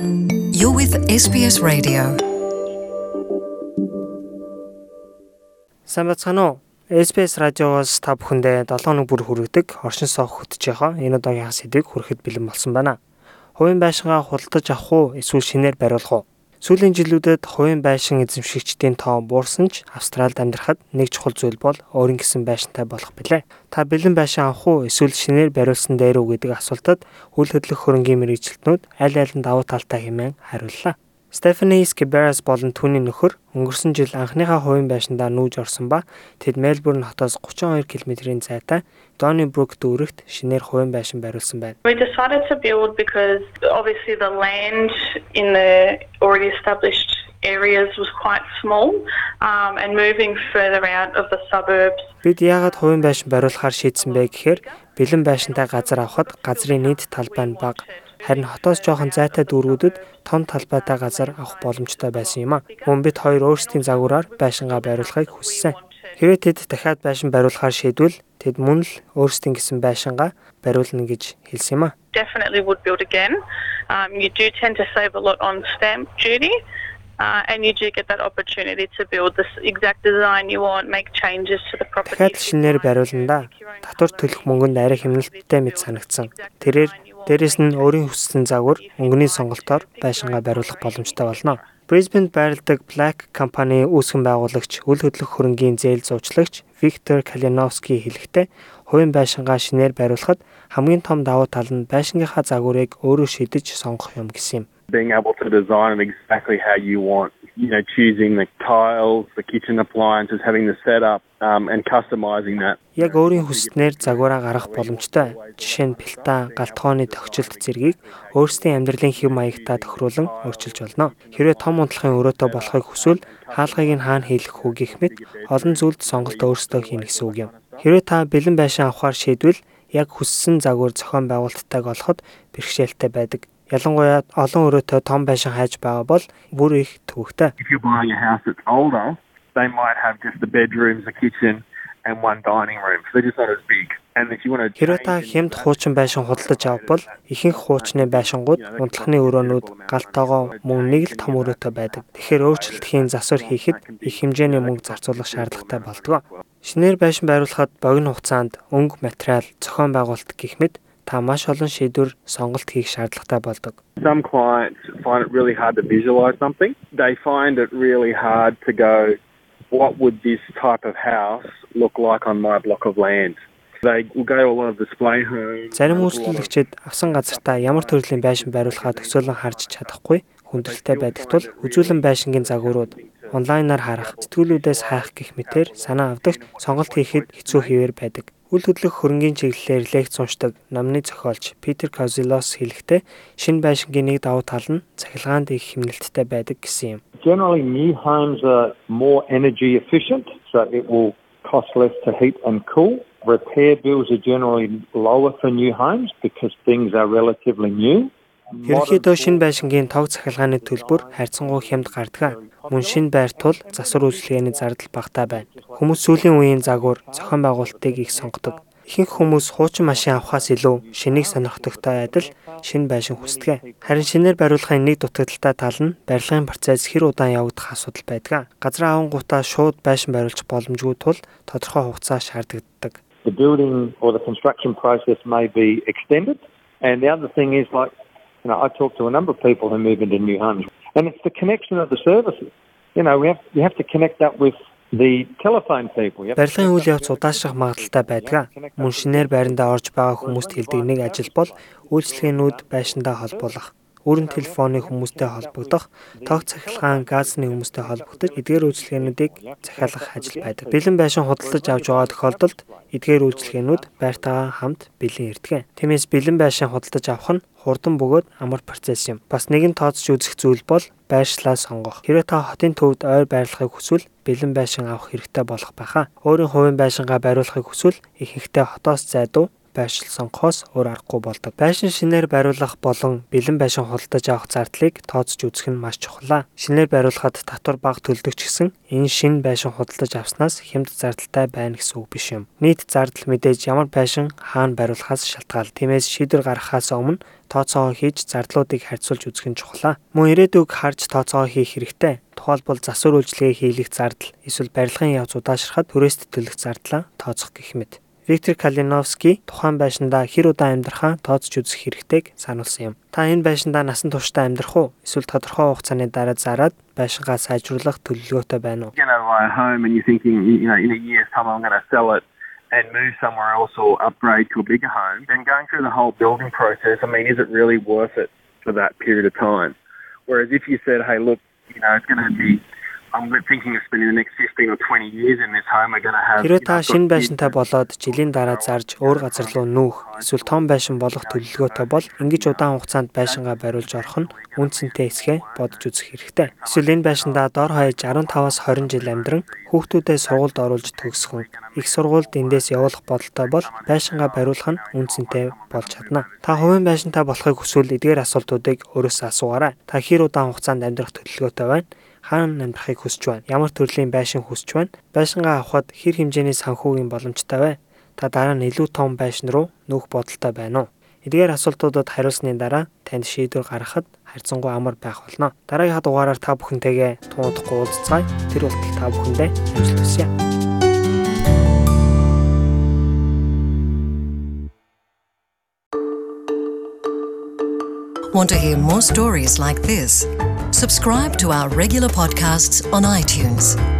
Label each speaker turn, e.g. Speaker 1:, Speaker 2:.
Speaker 1: You're with SBS Radio.
Speaker 2: Самбацхан уу? SBS радиогоос та бүхэндээ 7 хоног бүр хүргэдэг оршин суух хөтж байгаа энэ удаагийн сэдвийг хүрэхэд бэлэн болсон байна. Хувийн байшингаа худалдаж авах уу эсвэл шинээр бариулах уу? Сүүлийн жилүүдэд хувийн байшин эзэмшигчдийн тоо буурсан ч Австральд амьдрахад нэг чухал зүйл бол өөрийн гэсэн байшинтай болох билээ. Та бэлэн байшин авах уу эсвэл шинээр бариулсан дээр үү гэдэг асуултад үл хөдлөх хөрөнгийн мэрэгчлэтнүүд аль нь давуу талтай хэмээн хариуллаа. Стефани Скиберас болон түүний нөхөр өнгөрсөн жил анхныхаа хувийн байшиндаа нүүж орсон ба тэд Мельбурн хотоос 32 км-ийн зайтай Donnybrook дүүрэгт шинээр хувийн байшин бариулсан байна.
Speaker 3: We decided to build because obviously the land in the already established areas was quite small um, and moving further out of the suburbs.
Speaker 2: Бид яагаад хувийн байшин бариулахаар шийдсэн бэ гэхээр бэлэн байшинтай газар авахд газрын нийт талбай нь бага Харин хотоос жоохон зайтай дүүргүүдэд том талбайтай газар авах боломжтой байсан юм а. Мөн бид хоёр өөрсдийн загвараар байшингаа бариулахыг хүссэн. Хэрвээ тэд дахиад байшин бариулахаар шийдвэл тэд мөн л өөрсдийн гэсэн байшингаа бариулна гэж хэлсэн юм а.
Speaker 3: Definitely would build again. Um, you do tend to save a lot on stamp duty. Uh, and you do get that opportunity to build this exact design you want, make changes to the property.
Speaker 2: Дахиад шинээр бариулна да. Татвар төлөх мөнгөнд арай хэмнэлттэй мэт санагдсан. Тэрээр Дээрэс нь өөрийн хүссэн загвар өнгөний сонголтоор байшингаа бариулах боломжтой болно. Brisbane байрладаг Black компани үүсгэн байгуулагч үл хөдлөх хөрөнгийн зээл зуучлагч Виктор Калиновский хэлэхдээ хувийн байшингаа шинээр бариулахад хамгийн том давуу тал нь байшингийнхаа загварыг өөрөө шийдэж сонгох юм гэсэн юм
Speaker 4: being able to design it exactly how you want. You know, choosing the tiles, the kitchen appliances, having the setup um, and customizing that.
Speaker 2: Яг өөрийн хүснээр загвараа гаргах боломжтой. Жишээ нь пилтан, галтгооны тохижилт зэргийг өөрсдийн амьдралын хэв маягтаа тохируулан өөрчилж болно. Хэрвээ том унтлахын өрөөтэй болохыг хүсвэл хаалгыг нь хаана хийх үү гэх мэт олон зүйлд сонголт өөрсдөө хийнэ гэсэн үг юм. Хэрвээ та бэлэн байшин авахар шийдвэл яг хүссэн загвар зохион байгуулалттайг олоход бэрхшээлтэй байдаг. Ялангуяа олон өрөөтэй том байшин хайж байгаа бол бүр их төвөгтэй.
Speaker 4: A they might have just the bedrooms, the kitchen and one dining room. So they're just not as big.
Speaker 2: Хэрвээ та хямд хуучин байшин худалдаж авбал ихэнх хуучны байшингууд унтлахны өрөөнүүд галтоогоо мөн нэг л том өрөөтэй байдаг. Тэгэхээр өөрчлөлтийн засвар хийхэд их хэмжээний мөнгө зарцуулах шаардлагатай болдог. Шинээр байшин байруулахад богино хугацаанд өнгө материал, зохион байгуулалт гэх мэт та маш олон шийдвэр сонголт хийх шаардлагатай болдог.
Speaker 4: Some clients find it really hard to visualize something. They find it really hard to go what would this type of house look like on my block of land? They will go to a lot of display homes.
Speaker 2: Зарим үйлчлэгчид авсан газартаа ямар төрлийн байшин бариулахаа төсөөлөн харж чадахгүй хүндрэлтэй байдаг тул үзүүлэн байшингийн загварууд онлайнаар харах, сэтгүүлүүдээс хайх гэх мэтэр санаа авдаг сонголт хийхэд хэцүү хэвээр байдаг. Үл хөдлөх хөрөнгийн чиглэлээр лекц уншдаг номны зохиолч Питер Козилос хэлэхдээ шинэ байшингийн нэг давуу тал нь цахилгаанд их хэмнэлттэй байдаг гэсэн юм.
Speaker 5: Generally new homes are more energy efficient so it will cost less to heat and cool. Repair bills are generally lower for new homes because things are relatively new.
Speaker 2: Ерөнхийдөө шинэ байшингийн тог цахилгааны төлбөр харьцангуй хямд гардаг. Мөн шинэ байр тул засвар үйлчилгээний зардал багтаа байна. Хүмүүс сүүлийн үеийн загвар зохион байгуулалтыг их сонгодог. Ихэнх хүмүүс хуучин машин авахаас илүү шинийг сонирхдогтой адил шинэ байшин хүсдэг. Харин шинээр бариулахын нэг дутагдaltaй тал нь барилгын процесс хэр удаан явагдах асуудал байдаг. Газар авангуудаа шууд байшин бариулж боломжгүй тул тодорхой хугацаа шаарддаг.
Speaker 5: The building or the construction process may be extended. And the other thing is like You know, I talk to a number of people who move into new homes, and it's the connection of the services. You know, we have you have to connect that with the telephone people.
Speaker 2: Барилгын үйл явц удаашрах магадaltaй байдаг. Мөн шинээр байрандаа орж байгаа хүмүүст хэлдэг нэг ажил бол үйлчлэгээнүүд байшиндаа холбоолох өрн телефоны хүмүүстэй холбогдох, тоог цахилгаан газны хүмүүстэй холбогдож эдгээр үйлчилгээнүүдийг захиалгах ажил байдаг. Бэлэн байшин худалдаж авч байгаа тохиолдолд эдгээр үйлчилгээнүүд байртайгаа хамт бэлэн ирдэг. Тиймээс бэлэн байшин худалдаж авах нь хурдан бөгөөд амар процесс юм. Бас нэгэн тооцож үзэх зүйл бол байршлаа сонгох. Хэрвээ та хотын төвд ойр байрлахыг хүсвэл бэлэн байшин авах хэрэгтэй болох байхаа. Өөрийн хувийн байшингаа байруулахыг хүсвэл ихэнхдээ хотоос зайдуу байшил сонгохоос өөр аргагүй болдог. Байшин шинээр бариулах болон бэлэн байшин худалдаж авах зардлыг тооцож үзэх нь маш чухал. Шинээр бариулахад татвар бага төлдөг ч гэсэн энэ шинэ байшин худалдаж авснаас хямд зардалтай байна гэсэн үг биш юм. Нийт зардал мэдээж ямар байшин хаана бариулахаас шалтгаална. Тиймээс шийдвэр гаргахаас өмнө тооцоогоо хийж зардлуудыг харьцуулж үзэх нь чухал. Мөн ирээдүг харж тооцоогоо хийх хэрэгтэй тухайлбал засвар үйлчилгээ хийлгэх зардал эсвэл барилгын явц удаашрахад түрээст төлөх зардлаа тооцох гэх мэт. Виктор Калиновский тухайн байшиндаа хэр удаан амьдрахаа тооцож үзэх хэрэгтэйг сануулсан юм. Та энэ байшиндаа насан туршдаа амьдрах уу? Эсвэл тодорхой хугацааны дараа зараад байшингаа сайжруулах төлөвлөгөөтэй байна уу?
Speaker 4: And move somewhere else or upgrade to a bigger home, then going through the whole building process, I mean, is it really worth it for that period of time? Whereas if you said, hey, look, you know, it's going to be I'm thinking of spending the next 15 or 20 years in this home are going to have
Speaker 2: Хэрвээ та шинэ байшинтай болоод жилийн дараа зарж өөр газар руу нүүх эсвэл том байшин болох төлөвлөгөөтэй бол ингэж удаан хугацаанд байшингаа бариулж орох нь үнцэнтэй эсхэ бодож үзэх хэрэгтэй. Эсвэл энэ байшиндаа дор хаяж 15-аас 20 жил амьдран хүүхдүүдээ сургуульд оруулж төгсгөн их сургуульд эндээс явуулах бодолтой бол байшингаа бариулах нь үнцэнтэй болж чадна. Та хувийн байшинтай болохыг хүсвэл эдгээр асуултуудыг өөрөөсөө асуугаарай. Та хэр удаан хугацаанд амьдрах төлөвлөгөөтэй байна? Хаана амьдрахыг хүсэж байна? Ямар төрлийн байшин хүсэж байна? Байшингаа авахад хэр хэмжээний санхүүгийн боломжтой вэ? Та дараа нь илүү том байшин руу нүүх бодолтой байна уу? Эдгээр асуултуудад хариулсны дараа танд шийдвэр гаргахад харьцангуй амар байх болно. Дараагийн дугаараар та бүхэнтэйгээ туудахгүй уулзцай. Тэр болтол та бүхэндээ амжилт хүсье.
Speaker 1: Want to hear more stories like this? Subscribe to our regular podcasts on iTunes.